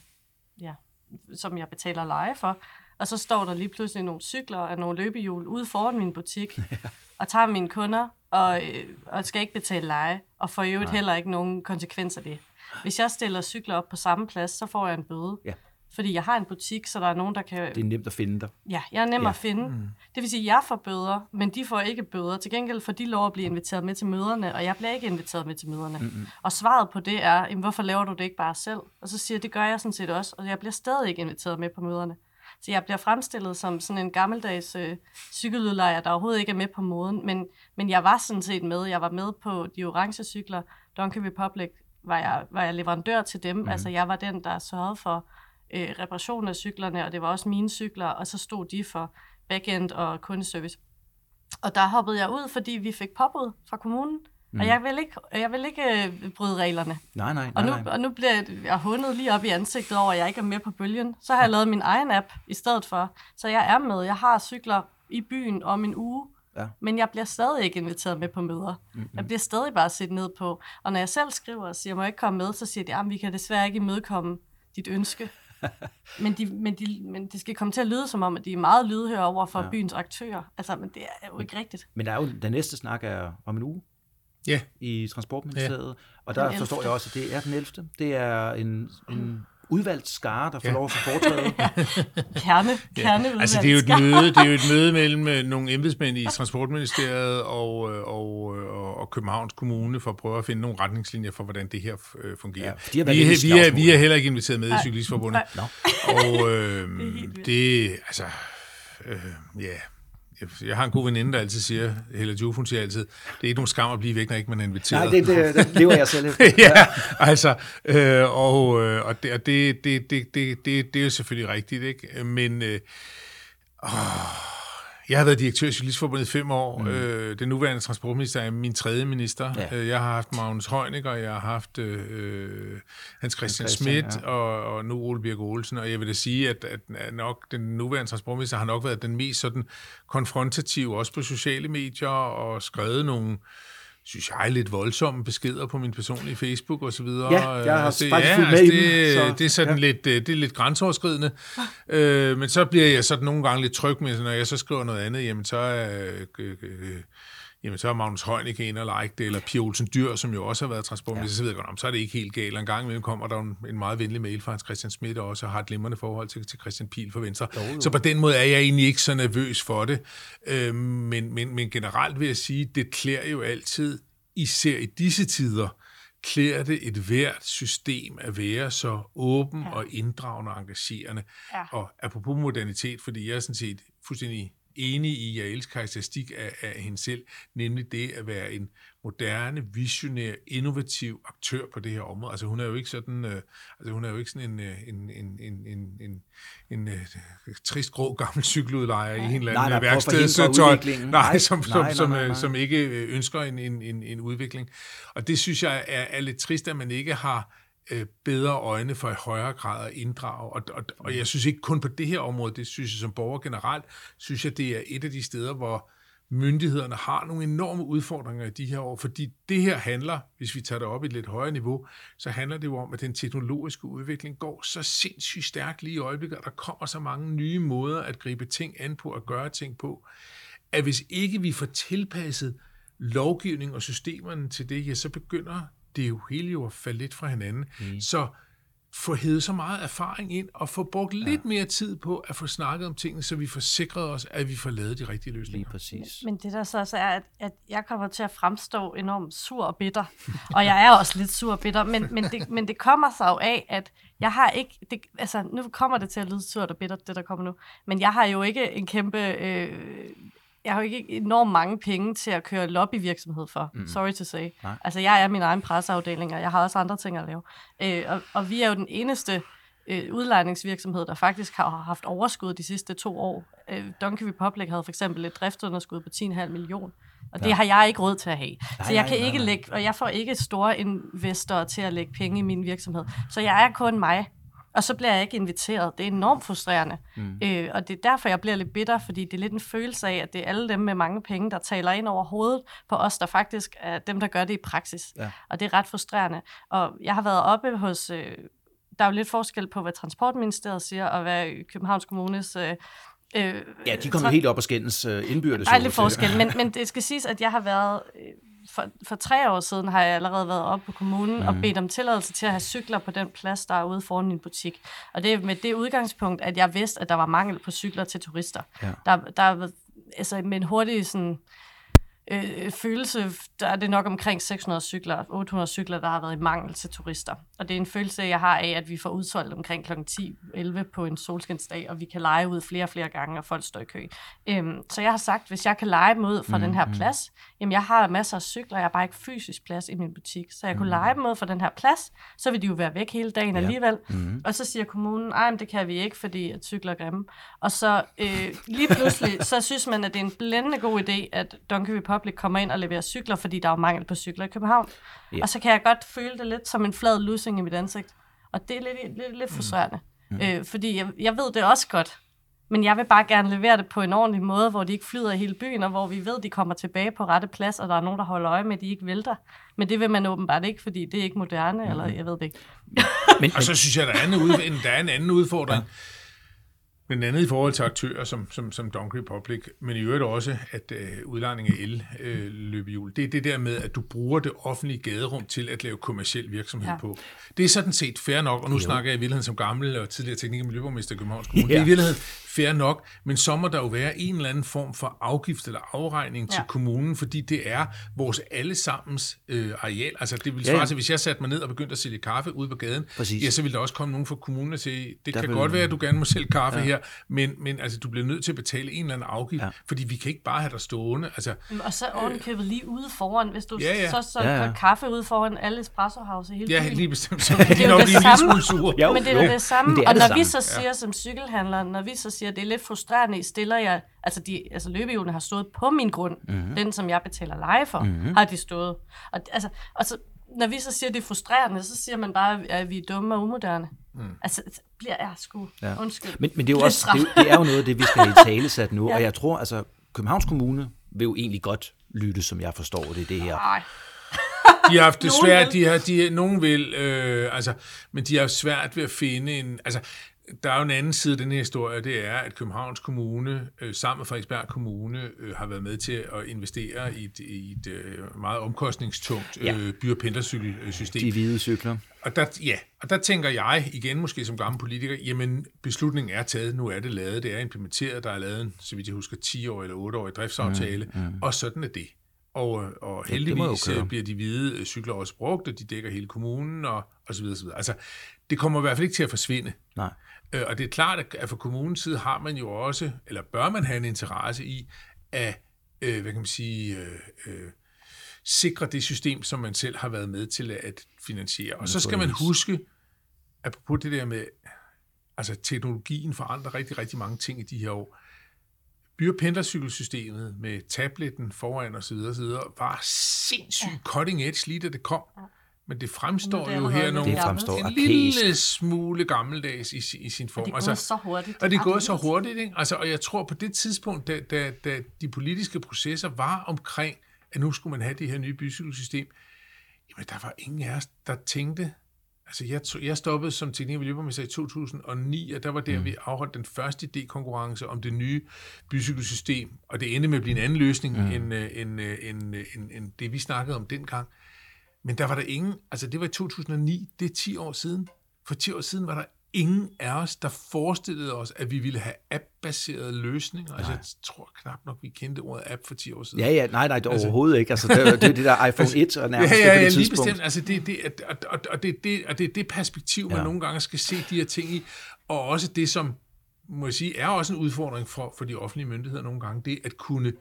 ja, som jeg betaler leje for, og så står der lige pludselig nogle cykler og nogle løbehjul ude foran min butik, og tager mine kunder, og, øh, og skal ikke betale leje, og får jo heller ikke nogen konsekvenser af det. Hvis jeg stiller cykler op på samme plads, så får jeg en bøde. Ja. Fordi jeg har en butik, så der er nogen, der kan... Det er nemt at finde dig. Ja, jeg er nem ja. at finde. Mm. Det vil sige, at jeg får bøder, men de får ikke bøder. Til gengæld får de lov at blive inviteret med til møderne, og jeg bliver ikke inviteret med til møderne. Mm-hmm. Og svaret på det er, jamen, hvorfor laver du det ikke bare selv? Og så siger jeg, det gør jeg sådan set også, og jeg bliver stadig ikke inviteret med på møderne. Så jeg bliver fremstillet som sådan en gammeldags øh, cykeludlejer, der overhovedet ikke er med på moden. Men, men jeg var sådan set med. Jeg var med på de orange cykler. Donkey Republic var jeg, var jeg leverandør til dem. Mm. Altså jeg var den, der sørgede for øh, reparation af cyklerne, og det var også mine cykler, og så stod de for backend og kundeservice. Og der hoppede jeg ud, fordi vi fik påbud fra kommunen. Mm. Og jeg vil ikke, jeg vil ikke øh, bryde reglerne. Nej, nej, nej. Og nu, nej. Og nu bliver jeg hundet lige op i ansigtet over, at jeg ikke er med på bølgen. Så har jeg lavet min egen app i stedet for. Så jeg er med. Jeg har cykler i byen om en uge. Ja. Men jeg bliver stadig ikke inviteret med på møder. Mm-hmm. Jeg bliver stadig bare set ned på. Og når jeg selv skriver og siger, må jeg ikke komme med, så siger de, at vi kan desværre ikke imødekomme dit ønske. men, de, men, de, men det skal komme til at lyde som om, at de er meget lydhøre over for ja. byens aktører. Altså, men det er jo ikke rigtigt. Men der er jo, den næste snak er om en uge ja. i Transportministeriet. Ja. Og der forstår jeg også, at det er den 11. Det er en, en udvalgt skare, der får ja. lov at få foretrædet. kerne, kerne ja. Altså det er, jo et møde, det er jo et møde mellem øh, nogle embedsmænd i Transportministeriet og, øh, og, og, og Københavns Kommune for at prøve at finde nogle retningslinjer for, hvordan det her øh, fungerer. Ja, de vi, er, vi, er, vi er heller ikke inviteret med i Cyklistforbundet. Og øh, det, altså, øh, ja, jeg har en god veninde, der altid siger, Hella Juf, hun siger altid, det er ikke nogen skam at blive væk, når ikke man er inviteret. Nej, det, det, det lever jeg selv ja, altså, øh, og, øh, og, det, og det, det, det, det, det, det er jo selvfølgelig rigtigt, ikke? Men, øh, åh, jeg har været direktør i Cyklistforbundet i fem år. Mm. Øh, den nuværende transportminister er min tredje minister. Ja. Øh, jeg har haft Magnus Heunicke, jeg har haft øh, Hans Christian, Schmidt ja. og, og nu Ole Birk Olsen. Og jeg vil da sige, at, at nok den nuværende transportminister har nok været den mest sådan konfrontative, også på sociale medier, og skrevet nogle synes jeg, lidt voldsomme beskeder på min personlige Facebook og så videre. Ja, jeg har det, faktisk ja, med altså, det, så, det er sådan ja. lidt, øh, det er lidt grænseoverskridende. øh, men så bliver jeg sådan nogle gange lidt tryg med, når jeg så skriver noget andet, jamen så er... Øh, øh, jamen så er Magnus Heunicke en og like det, eller Pia Olsen Dyr, som jo også har været transportminister, ja. så ved jeg godt, om, så er det ikke helt galt. En gang imellem kommer der en, en meget venlig mail fra Hans Christian Schmidt, og også har et glimrende forhold til, til Christian Pil for Venstre. Jo, jo. Så på den måde er jeg egentlig ikke så nervøs for det. Øh, men, men, men generelt vil jeg sige, det klæder jo altid især i disse tider, klæder det et hvert system at være så åben ja. og inddragende og engagerende. Ja. Og apropos modernitet, fordi jeg er sådan set fuldstændig enig i, elsker karakteristik af, af hende selv, nemlig det at være en moderne, visionær, innovativ aktør på det her område. Altså hun er jo ikke sådan, øh, altså hun er jo ikke sådan en, øh, en, en, en, en, en, en uh, trist grå gammel cykeludlejer ja. i en eller anden værkstedstøj, nej, nej, som, nej, som, nej, som, nej, nej. som ikke ønsker en, en, en, en udvikling. Og det synes jeg er, er lidt trist, at man ikke har øh, bedre øjne for i højere grad at inddrage. Og, og, og jeg synes ikke kun på det her område, det synes jeg som borger generelt, synes jeg, det er et af de steder, hvor myndighederne har nogle enorme udfordringer i de her år, fordi det her handler, hvis vi tager det op i et lidt højere niveau, så handler det jo om, at den teknologiske udvikling går så sindssygt stærkt lige i øjeblikket, og der kommer så mange nye måder at gribe ting an på, at gøre ting på, at hvis ikke vi får tilpasset lovgivning og systemerne til det, ja, så begynder det er jo hele jo at falde lidt fra hinanden. Mm. Så få hævet så meget erfaring ind, og få brugt ja. lidt mere tid på at få snakket om tingene, så vi får sikret os, at vi får lavet de rigtige løsninger. Lige præcis. Men det der så også er, at, at jeg kommer til at fremstå enormt sur og bitter. og jeg er også lidt sur og bitter, men, men, det, men det kommer sig jo af, at jeg har ikke, det, altså nu kommer det til at lyde surt og bitter, det der kommer nu, men jeg har jo ikke en kæmpe øh, jeg har jo ikke enormt mange penge til at køre lobbyvirksomhed for. Mm. Sorry to say. Nej. Altså, jeg er min egen presseafdeling, og jeg har også andre ting at lave. Øh, og, og vi er jo den eneste øh, udlejningsvirksomhed, der faktisk har haft overskud de sidste to år. Øh, Donkey Republic havde for eksempel et driftunderskud på 10,5 million. Og ja. det har jeg ikke råd til at have. Nej, så jeg kan nej, ikke nej. lægge, og jeg får ikke store investorer til at lægge penge i min virksomhed. Så jeg er kun mig. Og så bliver jeg ikke inviteret. Det er enormt frustrerende. Mm. Øh, og det er derfor, jeg bliver lidt bitter, fordi det er lidt en følelse af, at det er alle dem med mange penge, der taler ind over hovedet på os, der faktisk er dem, der gør det i praksis. Ja. Og det er ret frustrerende. Og jeg har været oppe hos... Øh, der er jo lidt forskel på, hvad Transportministeriet siger, og hvad Københavns Kommunes... Øh, Øh, ja, de kommer helt op og skændes øh, indbyrdes. Der er lidt forskel, men, men det skal siges, at jeg har været øh, for, for tre år siden har jeg allerede været op på kommunen mm. og bedt om tilladelse til at have cykler på den plads, der er ude foran min butik. Og det er med det udgangspunkt, at jeg vidste, at der var mangel på cykler til turister. Ja. Der, der altså med en hurtig sådan, øh, følelse, der er det nok omkring 600 cykler, 800 cykler, der har været i mangel til turister. Og det er en følelse, jeg har af, at vi får udsolgt omkring kl. 10-11 på en solskinsdag, og vi kan lege ud flere og flere gange, og folk står i kø. Øhm, så jeg har sagt, hvis jeg kan lege dem ud fra mm, den her mm. plads, jamen jeg har masser af cykler, jeg har bare ikke fysisk plads i min butik, så jeg mm. kunne lege dem ud fra den her plads, så vil de jo være væk hele dagen ja. alligevel. Mm. Og så siger kommunen, nej, det kan vi ikke, fordi at cykler er grimme. Og så øh, lige pludselig, så synes man, at det er en blændende god idé, at Donkey Republic kommer ind og leverer cykler, fordi der er mangel på cykler i København. Yeah. Og så kan jeg godt føle det lidt som en flad lussing i mit ansigt. Og det er lidt, lidt, lidt frustrerende. Mm. Mm. Øh, fordi jeg, jeg ved det også godt, men jeg vil bare gerne levere det på en ordentlig måde, hvor de ikke flyder i hele byen, og hvor vi ved, at de kommer tilbage på rette plads, og der er nogen, der holder øje med, at de ikke vælter. Men det vil man åbenbart ikke, fordi det er ikke moderne, mm. eller jeg ved det ikke. men, og så synes jeg, der er en, ud, der er en anden udfordring. Ja Blandt andet i forhold til aktører som, som, som Donkey Republic, men i øvrigt også, at øh, udlejning af el-løbehjul, øh, det er det der med, at du bruger det offentlige gaderum til at lave kommersiel virksomhed ja. på. Det er sådan set fair nok, og nu jo. snakker jeg i virkeligheden som gammel og tidligere teknik- og miljøborgmester i Københavns Kommune. Ja. Det er i virkeligheden fair nok, men så må der jo være en eller anden form for afgift eller afregning ja. til kommunen, fordi det er vores allesammens øh, areal. Altså det vil svare ja, ja. hvis jeg satte mig ned og begyndte at sælge kaffe ude på gaden, Præcis. ja, så ville der også komme nogen fra kommunen og sige, det der kan vil... godt være, at du gerne må sælge kaffe ja. her, men, men altså, du bliver nødt til at betale en eller anden afgift, ja. fordi vi kan ikke bare have dig stående. Altså, og så ovenkøbet lige ude foran, hvis du ja, ja. så så ja, ja. kaffe ude foran alle espresso house i hele Ja, lige bestemt. Så det er nok lige en lille smule Jo, men det er jo. det samme. Det er og når vi så siger ja. som cykelhandler, når vi så siger, at det er lidt frustrerende, stiller jeg, altså, de, altså løbehjulene har stået på min grund, mm-hmm. den som jeg betaler leje for, mm-hmm. har de stået. Og, altså, og så, når vi så siger, at det er frustrerende, så siger man bare, at vi er dumme og umoderne. Mm. Altså, bliver jeg sgu. Ja. Undskyld. Men, men det, er jo også, det, er, det er jo noget af det, vi skal have i tale sat nu, ja. og jeg tror, altså, Københavns Kommune vil jo egentlig godt lytte, som jeg forstår det, det her. Nej. de har haft det svært, de har, de, nogen vil, øh, altså, men de har svært ved at finde en, altså, der er jo en anden side af den her historie, det er, at Københavns Kommune øh, sammen med Frederiksberg Kommune øh, har været med til at investere i et, i et øh, meget omkostningstungt øh, ja. by- og pendlercykelsystem. De hvide cykler. Og der, ja, og der tænker jeg igen, måske som gammel politiker, jamen beslutningen er taget, nu er det lavet, det er implementeret, der er lavet en, så vidt jeg husker, 10 år eller 8 år driftsaftale, mm, mm. og sådan er det. Og, og heldigvis ja, bliver de hvide cykler også brugt, og de dækker hele kommunen, og, og så videre, så videre. Altså, det kommer i hvert fald ikke til at forsvinde. Nej. Øh, og det er klart, at fra kommunens side har man jo også, eller bør man have en interesse i, at, øh, hvad kan man sige, øh, øh, sikre det system, som man selv har været med til at finansiere. Og så skal man huske, apropos det der med, altså teknologien forandrer rigtig, rigtig mange ting i de her år. Pendlercykelsystemet med tabletten foran osv. osv. var sindssygt ja. cutting edge lige da det kom. Ja. Men det fremstår det jo her nogle, det fremstår en lille smule gammeldags i, i sin form. Og det gået altså, så hurtigt. Og det gået så hurtigt. Ikke? Altså, og jeg tror på det tidspunkt, da, da, da de politiske processer var omkring, at nu skulle man have det her nye bysykelsystem, jamen der var ingen af os, der tænkte, altså jeg, jeg stoppede som teknik- og miljøborgmester i 2009, og der var der, mm. vi afholdt den første idékonkurrence om det nye bysykelsystem, og det endte med at blive en anden løsning, mm. end, øh, end, øh, end, øh, end, end det, vi snakkede om dengang. Men der var der ingen, altså det var i 2009, det er 10 år siden. For 10 år siden var der ingen af os, der forestillede os, at vi ville have app-baserede løsninger. Nej. Altså, jeg tror knap nok, vi kendte ordet app for 10 år siden. Ja, ja, nej, nej, det altså, overhovedet ikke. Altså, det, det er det der iPhone 1 og nærmest ja, ja, ja, det lige bestemt. Altså, det, det, og, og, og, det, det, og det er det perspektiv, man Ja. nogle gange skal se de her ting i, og også det, som må jeg sige, er også en udfordring for, for de offentlige myndigheder nogle gange, det at kunne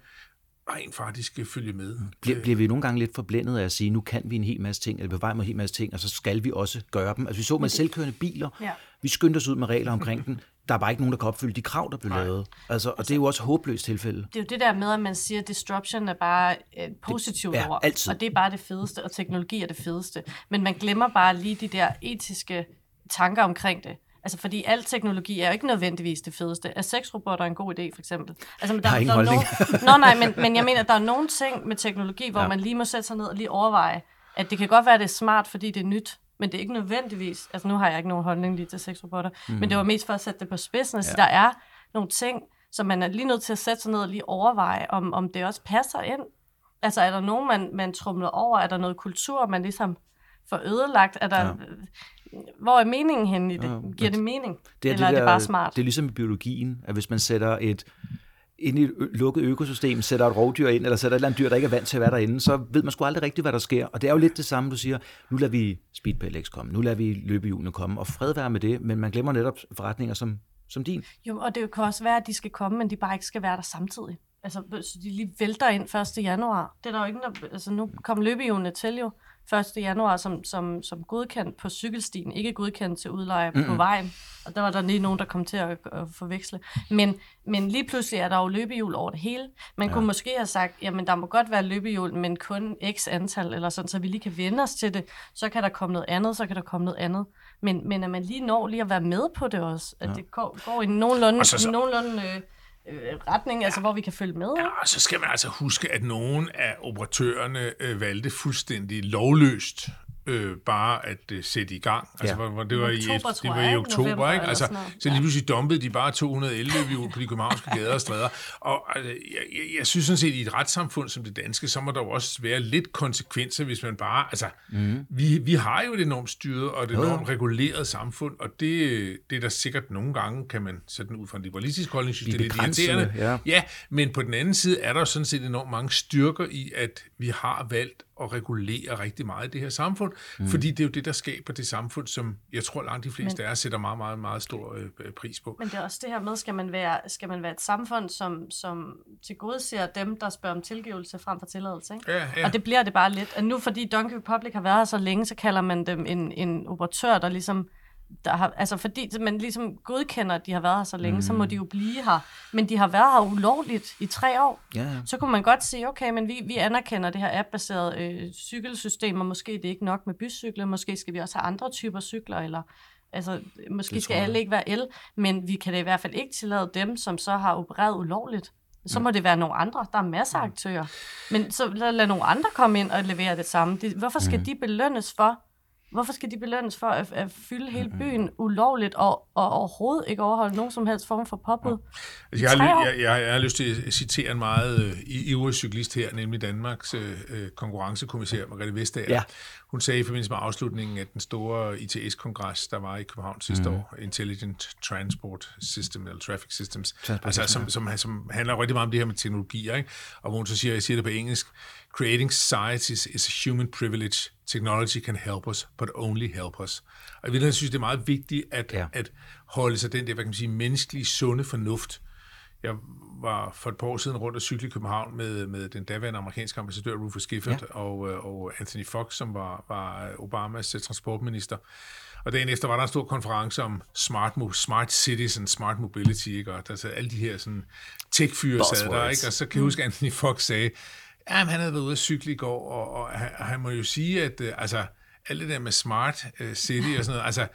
rent faktisk følge med. Bliver, bliver vi nogle gange lidt forblændet af at sige, nu kan vi en hel masse ting, eller vi på vej med en hel masse ting, og så skal vi også gøre dem. Altså vi så med selvkørende biler, Ja. Vi skyndte os ud med regler omkring den, der er bare ikke nogen, der kan opfylde de krav, der blev lavet. Altså, og det er jo også håbløst tilfælde. Det er jo det der med, at man siger, at disruption er bare et positivt ord, altid. og det er bare det fedeste, og teknologi er det fedeste. Men man glemmer bare lige de der etiske tanker omkring det. Altså, fordi al teknologi er jo ikke nødvendigvis det fedeste. Er sexrobotter en god idé, for eksempel? Altså, men der, der er. Nogen, Nå, nej, men, men jeg mener, der er nogle ting med teknologi, hvor ja. man lige må sætte sig ned og lige overveje, at det kan godt være, at det er smart, fordi det er nyt, men det er ikke nødvendigvis, altså nu har jeg ikke nogen holdning lige til sexrobotter, mm. men det var mest for at sætte det på spidsen. Altså, Ja. der er nogle ting, som man er lige nødt til at sætte sig ned og lige overveje, om, om det også passer ind. Altså, er der nogen, man, man trumler over? Er der noget kultur, man ligesom får ødelagt? Er der, Ja. ja. Hvor er meningen henne i det? Giver det mening? Det er, Eller det er der, det bare smart? Det er ligesom i biologien, at hvis man sætter et inde i et lukket økosystem, sætter et rovdyr ind, eller sætter et eller andet dyr, der ikke er vant til at være derinde, så ved man sgu aldrig rigtigt, hvad der sker. Og det er jo lidt det samme, du siger, nu lader vi speedpellex komme, nu lader vi løbehjulene komme, og fred være med det, men man glemmer netop forretninger som, som din. Jo, og det kan også være, at de skal komme, men de bare ikke skal være der samtidig. Altså, så de lige vælter ind 1. januar. Det er der jo ikke, der, altså nu kom løbehjulene til jo 1. januar som, som, som godkendt på cykelstien, ikke godkendt til udleje mm-hmm. på vejen. Og der var der lige nogen, der kom til at, at forveksle. Men, men lige pludselig er der jo løbehjul over det hele. Man ja. kunne måske have sagt, jamen der må godt være løbehjul, men kun x antal, eller sådan, så vi lige kan vende os til det. Så kan der komme noget andet, så kan der komme noget andet. Men, men at man lige når lige at være med på det også, at ja. det går, går i en nogenlunde, Og så- så, nogenlunde øh, øh, retning, altså hvor vi kan følge med. Og så skal man altså huske, at nogle af operatørerne øh, valgte fuldstændig lovløst øh, bare at øh, sætte i gang. Altså, Ja. hvor, det var i, Oktober, det tror var jeg, i oktober, November ikke? Altså, så lige pludselig dumpede de bare 200 elløbehjul på de københavnske gader og stræder. Og altså, jeg, jeg, jeg synes sådan set, at i et retssamfund som det danske, så må der jo også være lidt konsekvenser, hvis man bare... Altså, mm. vi, vi har jo et enormt styret og et enormt reguleret samfund, og det, det er der sikkert nogle gange, kan man sådan ud fra en liberalistisk holdning, synes, det er lidt det, irriterende. ja. Ja, men på den anden side er der jo sådan set enormt mange styrker i, at vi har valgt at regulere rigtig meget i det her samfund, mm. fordi det er jo det, der skaber det samfund, som jeg tror langt de fleste af os sætter meget, meget, meget stor øh, pris på. Men det er også det her med, skal man være, skal man være et samfund, som, som tilgodeser dem, der spørger om tilgivelse frem for tilladelse. Ikke? Ja, ja. Og det bliver det bare lidt. At nu fordi Donkey Republic har været her så længe, så kalder man dem en, en operatør, der ligesom der har, altså fordi man ligesom godkender, at de har været her så længe, mm. så må de jo blive her. Men de har været her ulovligt i tre år. Ja, ja. Så kunne man godt sige, okay, men vi, vi anerkender det her app-baserede øh, cykelsystem, og måske det er ikke nok med bycykler, måske skal vi også have andre typer cykler, eller altså, måske skal alle ikke være el, men vi kan da i hvert fald ikke tillade dem, som så har opereret ulovligt. Så må det være nogle andre. Der er masser af aktører. Men så lad, lad nogle andre komme ind og levere det samme. Det, hvorfor skal Mm. de belønnes for Hvorfor skal de belønnes for at, at fylde hele byen ulovligt og, og overhovedet ikke overholde nogen som helst form for påbud? Altså, jeg, har, jeg, jeg, jeg har lyst til at citere en meget øh, ivrig cyklist her, nemlig Danmarks øh, øh, konkurrencekommissær Margrethe Vestager. Ja. Hun sagde i forbindelse med afslutningen af den store ITS-kongres, der var i København sidste mm. år, Intelligent Transport System, eller Traffic Systems, Transport altså, system, som, som, som handler rigtig meget om det her med teknologier, ikke? og hvor hun så siger, jeg siger det på engelsk, Creating societies is a human privilege. Technology can help us, but only help us. Og i virkeligheden synes det er meget vigtigt at, Ja. at holde sig den der, hvad kan man sige, menneskelige, sunde fornuft. Jeg var for et par år siden rundt og cykle i København med, med den daværende amerikanske ambassadør Rufus Gifford ja. og, øh, og Anthony Fox, som var, var Obamas øh, transportminister. Og dagen efter var der en stor konference om smart, smart cities and smart mobility, ikke? og der sad alle de her sådan, tech-fyre sad der, ikke? og så kan jeg huske, at Anthony Fox sagde, ja, han havde været ude at cykle i går, og, og han, han må jo sige, at øh, altså, alt det der med smart øh, city og sådan noget, altså,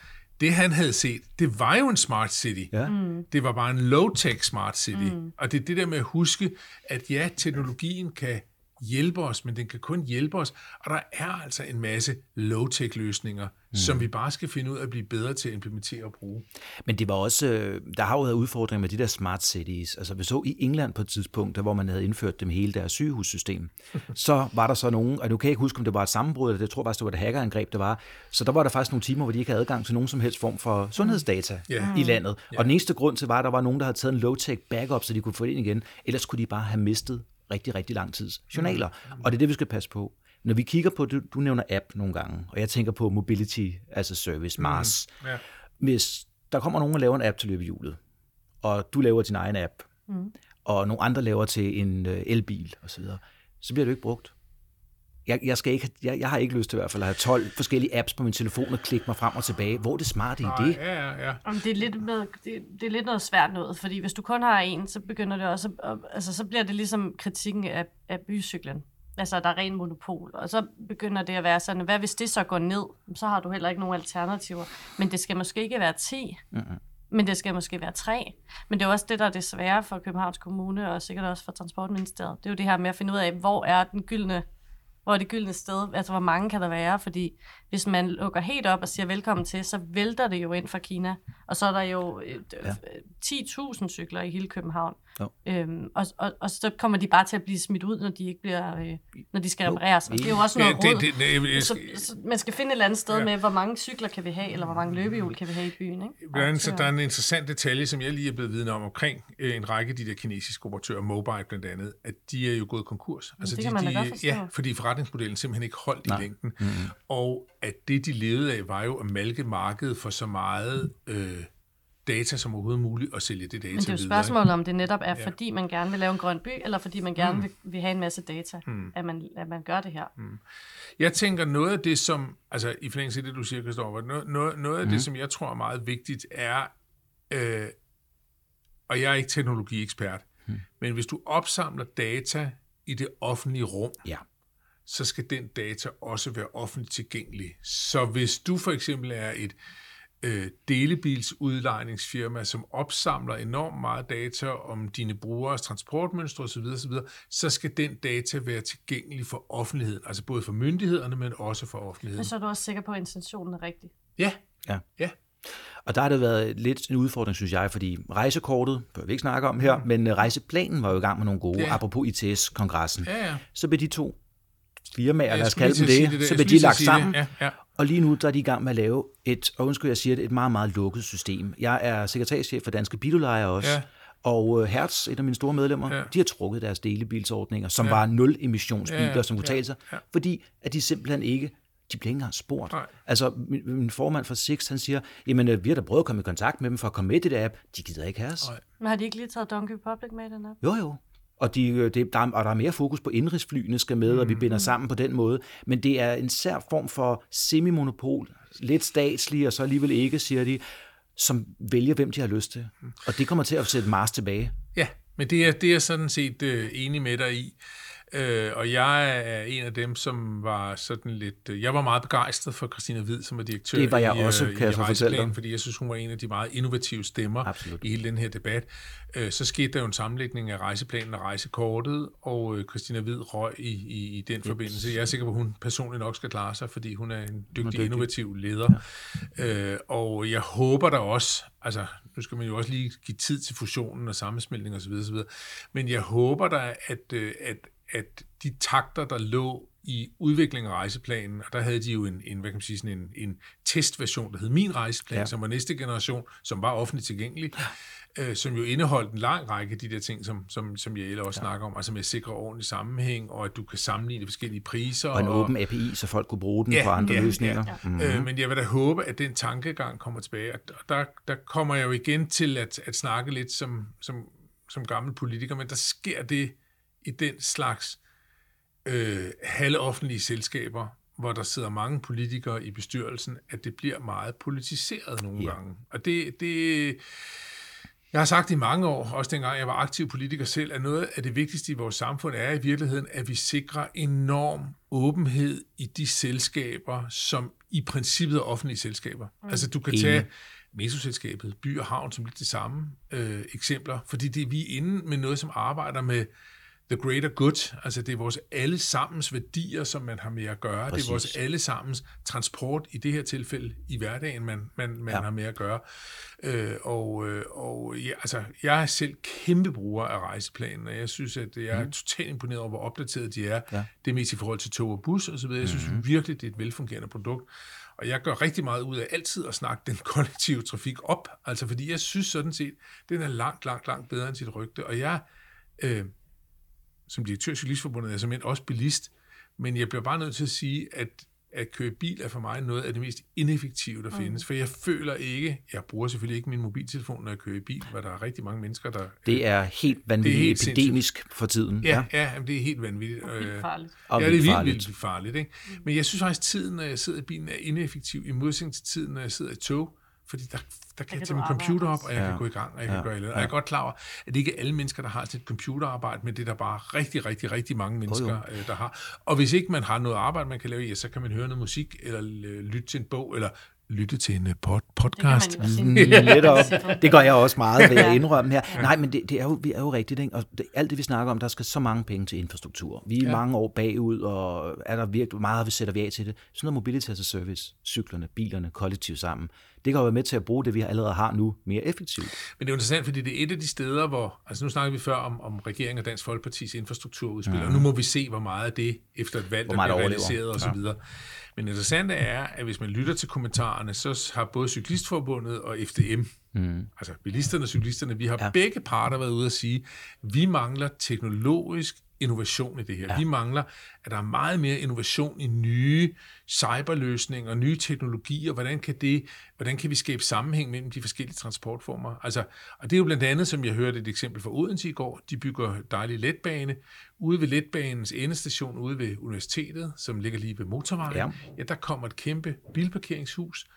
det han havde set, det var jo en smart city. Ja. Mm. Det var bare en low-tech smart city. Mm. Og det er det der med at huske, at ja, teknologien kan hjælpe os, men den kan kun hjælpe os. Og der er altså en masse low-tech løsninger, mm. som vi bare skal finde ud af at blive bedre til at implementere og bruge. Men det var også, øh, der har jo været udfordringer med de der smart cities. Altså vi så i England på et tidspunkt, der, hvor man havde indført dem hele deres sygehussystem, så var der så nogen, og du kan ikke huske, om det var et sammenbrud, eller det tror faktisk, det var et hackerangreb, det var. Så der var der faktisk nogle timer, hvor de ikke havde adgang til nogen som helst form for sundhedsdata Ja. i landet. Og den eneste grund til var, at der var nogen, der havde taget en low-tech backup, så de kunne få det ind igen. Ellers kunne de bare have mistet rigtig, rigtig lang tids journaler. Og det er det, vi skal passe på. Når vi kigger på, du, du nævner app nogle gange, og jeg tænker på mobility, altså service, Mars. Ja. Hvis der kommer nogen og laver en app til løbehjulet, og du laver din egen app, mm. og nogle andre laver til en øh, elbil osv., så, så bliver det jo ikke brugt. Jeg, jeg, skal ikke, jeg, jeg har ikke lyst til i hvert fald at have 12 forskellige apps på min telefon og klikke mig frem og tilbage. Hvor er det smarte i det? Ja, ja, ja. Om det, er lidt med, det, det er lidt noget svært noget, fordi hvis du kun har en, så begynder det også, at, altså så bliver det ligesom kritikken af, af bycyklen. Altså, der er ren monopol, og så begynder det at være sådan, hvad hvis det så går ned, så har du heller ikke nogen alternativer. Men det skal måske ikke være 10, mm-hmm. men det skal måske være 3. Men det er også det, der er det svære for Københavns Kommune, og sikkert også for Transportministeriet. Det er jo det her med at finde ud af, hvor er den gyldne hvor er det gyldne sted, altså hvor mange kan der være, fordi hvis man lukker helt op og siger velkommen til, så vælter det jo ind fra Kina, og så er der jo øh, Ja. 10.000 cykler i hele København, Jo. øhm, og, og, og så kommer de bare til at blive smidt ud, når de ikke bliver, øh, når de skal Jo, repareres, og det er jo også Ja, noget råd. det, det, jeg, jeg, så, så man skal finde et eller andet sted Ja. ja. med, hvor mange cykler kan vi have, eller hvor mange løbehjul kan vi have i byen. Ikke? Der er, en, Og der er en interessant detalje, som jeg lige er blevet vidne om omkring øh, en række af de der kinesiske operatører, Mobile blandt andet, at de er jo gået konkurs. Altså, det de, kan man da de, godt forstå. Ja, fordi forretningsmodellen simpelthen ikke holdt Nej. i længden. Mm-hmm. Og at det, de levede af, var jo at malke markedet for så meget øh, data som overhovedet muligt, og sælge det data Men det er jo videre. spørgsmålet, om det netop er, Ja. fordi man gerne vil lave en grøn by, eller fordi man gerne mm. vil, vil have en masse data, mm. at, man, at man gør det her. Mm. Jeg tænker, noget af det, som, altså i forlængelse af det, du siger, Christoffer, noget, noget, noget af Mhm. det, som jeg tror er meget vigtigt, er, øh, og jeg er ikke teknologiekspert, Mhm. men hvis du opsamler data i det offentlige rum, Ja. så skal den data også være offentligt tilgængelig. Så hvis du for eksempel er et øh, delebilsudlejningsfirma, som opsamler enormt meget data om dine brugeres transportmønstre osv., osv., så skal den data være tilgængelig for offentligheden, altså både for myndighederne, men også for Men offentligheden. så er du også sikker på, at intentionen er rigtig. Ja, Ja. ja. Og der har det været lidt en udfordring, synes jeg, fordi rejsekortet, bør vi ikke snakke om her, men øh, rejseplanen var jo i gang med nogle gode, ja. apropos ITS-kongressen. Ja, ja. Så blev de to firmaer, lad os kalde dem det, så lige de lagt sammen. Ja, ja. Og lige nu der er de i gang med at lave et, og undskyld, jeg siger det, et meget, meget lukket system. Jeg er sekretærchef for Danske Biludlejere også. Ja. Og uh, Hertz, et af mine store medlemmer, Ja. de har trukket deres delebilsordninger, som Ja. var nul emissionsbiler, Ja, som kunne ja, tale sig, ja. fordi at de simpelthen ikke, de bliver ikke engang spurgt. Nej. Altså, min, min formand for Six, han siger, jamen, øh, vi har da prøvet at komme i kontakt med dem for at komme med i det der app. De gider ikke have os. Nej. Men har de ikke lige taget Donkey Republic med i den her? Jo, jo. Og, de, øh, det, der, er, og der er mere fokus på indrigsflyene skal med, og vi binder sammen på den måde. Men det er en sær form for semimonopol, lidt statslig, og så alligevel ikke, siger de, som vælger, hvem de har lyst til. Og det kommer til at sætte Mars tilbage. Ja, men det er, det er sådan set øh, enig med dig i. Øh, og jeg er en af dem, som var sådan lidt... Øh, jeg var meget begejstret for Christina Hvid, som er direktør Det var jeg i, også, øh, kan jeg i så fortælle dig. fordi jeg synes, hun var en af de meget innovative stemmer Absolut. i hele den her debat. Øh, så skete der jo en sammenlægning af rejseplanen og rejsekortet, og øh, Christina Hvid røg i, i, i den forbindelse. Jeg er sikker på, at hun personligt nok skal klare sig, fordi hun er en dygtig, dygtig. innovativ leder. Ja. Øh, og jeg håber der også, altså nu skal man jo også lige give tid til fusionen og sammensmeltning osv., osv. men jeg håber der, at, øh, at, at de takter, der lå i udviklingen af rejseplanen, og der havde de jo en, en hvad kan man sige, sådan en, en testversion, der hed Min Rejseplan, ja. Ja. som var næste generation, som var offentligt tilgængelig, øh, som jo indeholdt en lang række af de der ting, som, som, som Jelle også ja. snakker om, altså med at sikre ordentlig sammenhæng, og at du kan sammenligne forskellige priser. Og en åben API, så folk kunne bruge den ja, på andre ja, løsninger. Ja. Mm. Mm-hmm. Øh, men jeg vil da håbe, at den tankegang kommer tilbage. Og der, der kommer jeg jo igen til at, at snakke lidt som, som, som gammel politiker, men der sker det i den slags øh, halvoffentlige selskaber, hvor der sidder mange politikere i bestyrelsen, at det bliver meget politiseret nogle Ja. gange. Og det, det, jeg har sagt i mange år, også dengang jeg var aktiv politiker selv, at noget af det vigtigste i vores samfund er i virkeligheden, at vi sikrer enorm åbenhed i de selskaber, som i princippet er offentlige selskaber. Mm. Altså du kan tage metroselskabet, by og havn som lidt de samme øh, eksempler, fordi det, vi er inde med noget, som arbejder med the greater good, altså det er vores allesammens værdier, som man har med at gøre. Præcis. Det er vores allesammens transport, i det her tilfælde i hverdagen, man, man, man ja. har med at gøre. Øh, og øh, og ja, altså, jeg er selv kæmpe bruger af rejseplanen, og jeg synes, at jeg er mm. totalt imponeret over, hvor opdateret de er. Ja. Det er mest i forhold til tog og bus og så videre. Jeg synes mm. virkelig, det er et velfungerende produkt. Og jeg gør rigtig meget ud af altid at snakke den kollektive trafik op, altså fordi jeg synes sådan set, den er langt, langt, langt bedre end sit rygte. Og jeg, øh, som direktør i Cyklistforbundet, er som også bilist, men jeg bliver bare nødt til at sige, at at køre bil er for mig noget af det mest ineffektive, der mm. findes. For jeg føler ikke, jeg bruger selvfølgelig ikke min mobiltelefon, når jeg kører i bil, hvor der er rigtig mange mennesker, der... Det er helt vanvittigt det er helt epidemisk sindssygt. for tiden. Ja, ja. ja det er helt vanvittigt. Og vildt farligt. Ja, det er vildt, vildt farligt. Ikke? Mm. Men jeg synes faktisk, at tiden, når jeg sidder i bilen, er ineffektiv i modsætning til tiden, når jeg sidder i tog fordi der, der kan jeg tage min computer op, og jeg ja. kan gå i gang, og jeg ja. kan gøre noget. Og jeg er godt klar over, at det ikke er alle mennesker, der har et computerarbejde, men det er der bare rigtig, rigtig, rigtig mange mennesker, oh, der har. Og hvis ikke man har noget arbejde, man kan lave, ja, så kan man høre noget musik, eller lytte til en bog, eller lytte til en pod- podcast. Det, op. det gør jeg også meget, ved at indrømme her. Nej, men det, det er jo, vi er jo rigtigt, ikke? og det, alt det vi snakker om, der skal så mange penge til infrastruktur. Vi er ja. mange år bagud, og er der virkelig meget, vi sætter vi af til det. Sådan noget mobility as a service, cyklerne, bilerne, kollektivt sammen, det kan jo være med til at bruge det, vi allerede har nu, mere effektivt. Men det er jo interessant, fordi det er et af de steder, hvor, altså nu snakker vi før om, om regeringen og Dansk Folkepartis infrastrukturudspil, mm. og nu må vi se, hvor meget af det efter et valg, der bliver realiseret osv. Ja. Men interessant er, at hvis man lytter til kommentarerne, så har både Cyklistforbundet og FDM, mm. altså bilisterne og cyklisterne, vi har ja. begge parter været ude at sige, at vi mangler teknologisk innovation i det her. Ja. Vi mangler, at der er meget mere innovation i nye cyberløsninger, nye teknologier. Hvordan kan, det, hvordan kan vi skabe sammenhæng mellem de forskellige transportformer? Altså, og det er jo blandt andet, som jeg hørte et eksempel fra Odense i går, de bygger dejlig letbane. Ude ved letbanens endestation, ude ved universitetet, som ligger lige ved motorvejen, ja. ja der kommer et kæmpe bilparkeringshus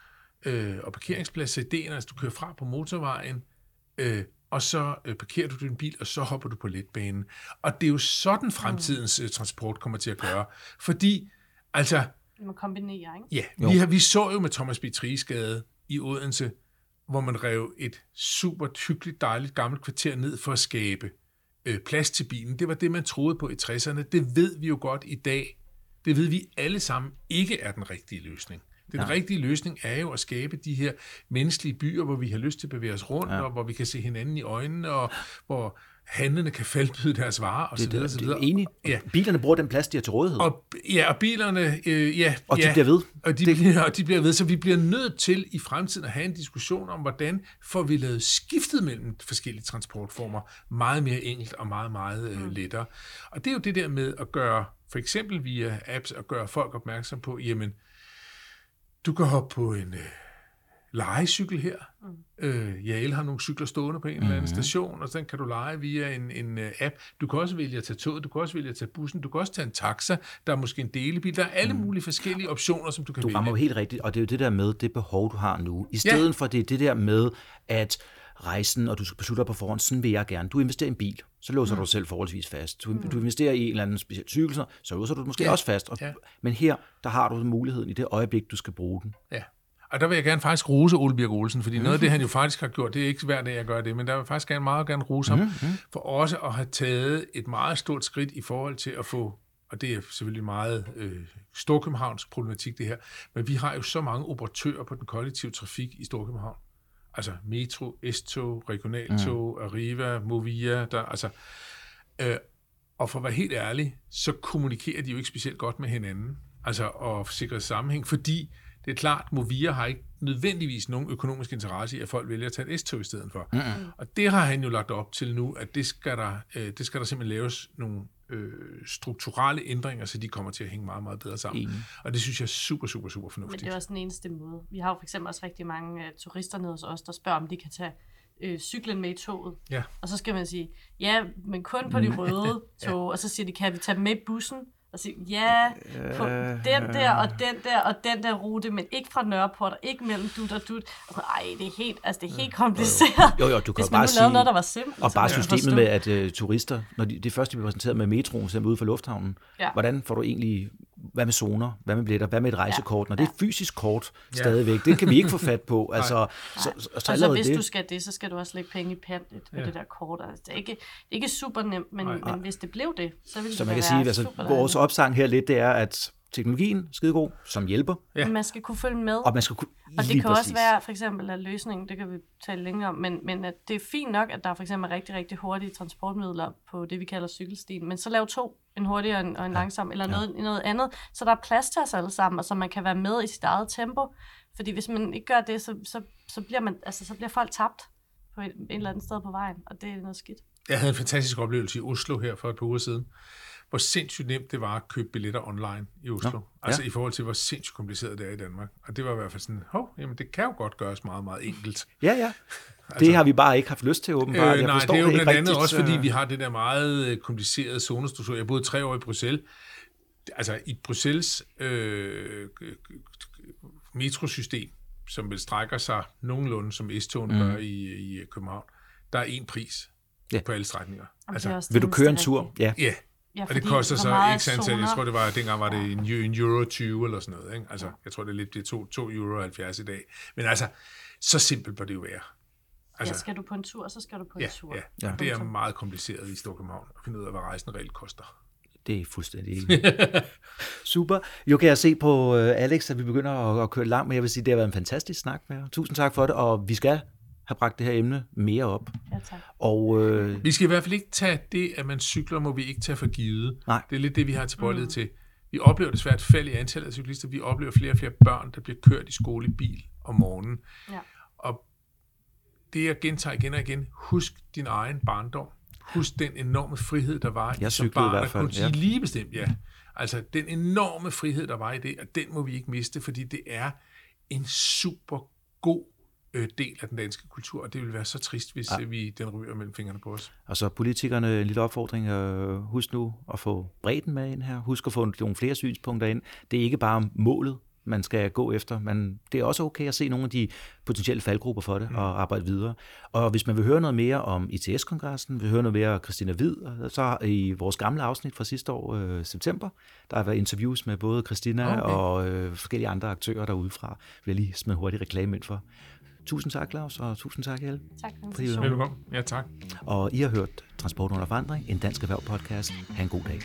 øh, og parkeringsplads. Så ideen er, at du kører fra på motorvejen, øh, og så øh, parkerer du din bil, og så hopper du på letbanen. Og det er jo sådan fremtidens øh, transport kommer til at gøre. Fordi, altså... Man kombinerer, ikke? Ja, vi, har, vi så jo med Thomas B. Triesgade i Odense, hvor man rev et super hyggeligt, dejligt gammelt kvarter ned for at skabe øh, plads til bilen. Det var det, man troede på i 60'erne. Det ved vi jo godt i dag. Det ved vi alle sammen ikke er den rigtige løsning. Den ja. rigtige løsning er jo at skabe de her menneskelige byer, hvor vi har lyst til at bevæge os rundt, ja. og hvor vi kan se hinanden i øjnene, og hvor handlerne kan faldbyde deres varer og det, så videre. Det, det er enig. Ja. Bilerne bruger den plads, de har til rådighed. Og, ja, og bilerne... Øh, ja, og de ja, bliver ved. Og de, det. bliver, og de bliver ved. Så vi bliver nødt til i fremtiden at have en diskussion om, hvordan får vi lavet skiftet mellem forskellige transportformer meget mere enkelt og meget, meget øh, mm. lettere. Og det er jo det der med at gøre, for eksempel via apps, at gøre folk opmærksom på, jamen, du kan hoppe på en øh, legecykel her. Mm. Øh, Yale har nogle cykler stående på en mm. eller anden mhm. station, og så kan du lege via en, en uh, app. Du kan også vælge at tage toget, du kan også vælge at tage bussen, du kan også tage en taxa, der er måske en delebil. Der er alle mm. mulige forskellige optioner, som du kan du vælge. Du rammer jo helt rigtigt, og det er jo det der med det behov, du har nu. I stedet ja. for det, det der med, at rejsen, og du skal beslutte dig på forhånd, sådan vil jeg gerne. Du investerer i en bil, så låser mm. du dig selv forholdsvis fast. Du, mm. du investerer i en eller anden speciel cykel, så låser du dig måske ja. også fast. Og, ja. Men her, der har du muligheden i det øjeblik, du skal bruge den. Ja. Og der vil jeg gerne faktisk rose Ole Birk Olsen, fordi mm. noget af det, han jo faktisk har gjort, det er ikke hver dag, jeg gør det, men der vil jeg faktisk gerne meget gerne rose ham, mm. for også at have taget et meget stort skridt i forhold til at få og det er selvfølgelig meget øh, Storkøbenhavns problematik det her, men vi har jo så mange operatører på den kollektive trafik i Storkøbenhavn altså Metro, S-tog, Regionaltog, mm. Arriva, Movia, der, altså, øh, og for at være helt ærlig, så kommunikerer de jo ikke specielt godt med hinanden, altså og sikre sammenhæng, fordi det er klart, Movia har ikke nødvendigvis nogen økonomisk interesse i, at folk vælger at tage et S-tog i stedet for. Mm. Og det har han jo lagt op til nu, at det skal der, øh, det skal der simpelthen laves nogle øh, strukturelle ændringer, så de kommer til at hænge meget, meget bedre sammen. Enig. Og det synes jeg er super, super, super fornuftigt. Men det er også den eneste måde. Vi har jo for eksempel også rigtig mange uh, turister nede hos os, der spørger, om de kan tage øh, cyklen med i toget. Ja. Og så skal man sige, ja, men kun på de røde tog. ja. Og så siger de, kan vi tage dem med i bussen? Og sige, ja, på den der, og den der, og den der rute, men ikke fra Nørreport, og ikke mellem dut og dut. Og så, ej, det er helt, altså, det er helt kompliceret. Jo, jo, du kan Hvis bare sige, noget, der var simpelt. Og bare systemet med, at uh, turister, når de, det første bliver præsenteret med metroen, simpelthen ude for lufthavnen, ja. hvordan får du egentlig hvad med zoner? Hvad med billetter? Hvad med et rejsekort? Når det er et fysisk kort stadigvæk, det kan vi ikke få fat på. Altså, så, så, så Og så allerede hvis det, du skal det, så skal du også lægge penge i pant med det der kort. Altså, det, er ikke, det er ikke super nemt, men, men hvis det blev det, så ville så det man kan sige, altså, vores opsang her lidt, det er, at teknologien skidegod, som hjælper, Ja. Man skal kunne følge med. og man skal kunne... Og det kan også præcis. være, for eksempel, at løsningen, det kan vi tale længere om, men, men at det er fint nok, at der for eksempel er rigtig, rigtig hurtige transportmidler på det, vi kalder cykelstien, men så lav to, en hurtig og en, og en langsom, eller noget, noget andet, så der er plads til os alle sammen, og så man kan være med i sit eget tempo. Fordi hvis man ikke gør det, så, så, så, bliver, man, altså, så bliver folk tabt på et, et eller andet sted på vejen, og det er noget skidt. Jeg havde en fantastisk oplevelse i Oslo her for et par uger siden. Hvor sindssygt nemt det var at købe billetter online i Oslo. Nå, altså ja. i forhold til, hvor sindssygt kompliceret det er i Danmark. Og det var i hvert fald sådan, hov, jamen det kan jo godt gøres meget, meget enkelt. Ja, ja. Det har vi bare ikke haft lyst til, åbenbart. Øh, Jeg nej, forstår det er jo ikke blandt andet rigtigt, også, fordi øh, vi har det der meget øh, komplicerede zonestruktur. Jeg boede tre år i Bruxelles. Altså i Bruxelles øh, metrosystem, som vel strækker sig nogenlunde, som S-togene mm. gør i, i København, der er en pris Ja. ja. på alle strækninger. Altså, det Vil det du køre en tur? Ja. ja, Ja, og det fordi koster så ikke sandt, jeg tror det var, dengang var det en, en euro 20 eller sådan noget. Ikke? Altså, jeg tror det er lidt, det er 2, 2 euro 70 i dag. Men altså, så simpelt bør det jo være. Altså, ja, skal du på en tur, så skal du på ja, en tur. ja, ja. det er meget kompliceret i Storkøbenhavn at finde ud af, hvad rejsen reelt koster. Det er fuldstændig enig. Super. Jo kan jeg se på uh, Alex, at vi begynder at, at køre langt, men jeg vil sige, det har været en fantastisk snak med jer. Tusind tak for det, og vi skal have bragt det her emne mere op. Ja, tak. Og øh, Vi skal i hvert fald ikke tage det, at man cykler, må vi ikke tage for givet. Nej. Det er lidt det, vi har tilbøjelighed mm. til. Vi oplever desværre et fald i antallet af cyklister. Vi oplever flere og flere børn, der bliver kørt i skole i bil om morgenen. Ja. Og det, jeg gentager igen og igen, husk din egen barndom. Husk den enorme frihed, der var Jeg i som cyklede i barn hvert fald, kunne sige ja. lige bestemt ja. Altså den enorme frihed, der var i det, og den må vi ikke miste, fordi det er en super god øh, del af den danske kultur, og det vil være så trist, hvis ja. vi den ryger mellem fingrene på os. Og så politikerne, en lille opfordring, øh, husk nu at få bredden med ind her. Husk at få nogle flere synspunkter ind. Det er ikke bare målet, man skal gå efter, men det er også okay at se nogle af de potentielle faldgrupper for det og arbejde videre. Og hvis man vil høre noget mere om ITS-kongressen, vil høre noget mere om Christina Hvid, så i vores gamle afsnit fra sidste år, øh, september, der har været interviews med både Christina okay. og øh, forskellige andre aktører derudefra. Vil jeg lige smide hurtigt reklame ind for. Tusind tak, Claus, og tusind tak, Helle. Tak for invitationen. Velkommen. Ja, tak. Og I har hørt Transport under forandring, en dansk erhverv podcast. Ha' en god dag.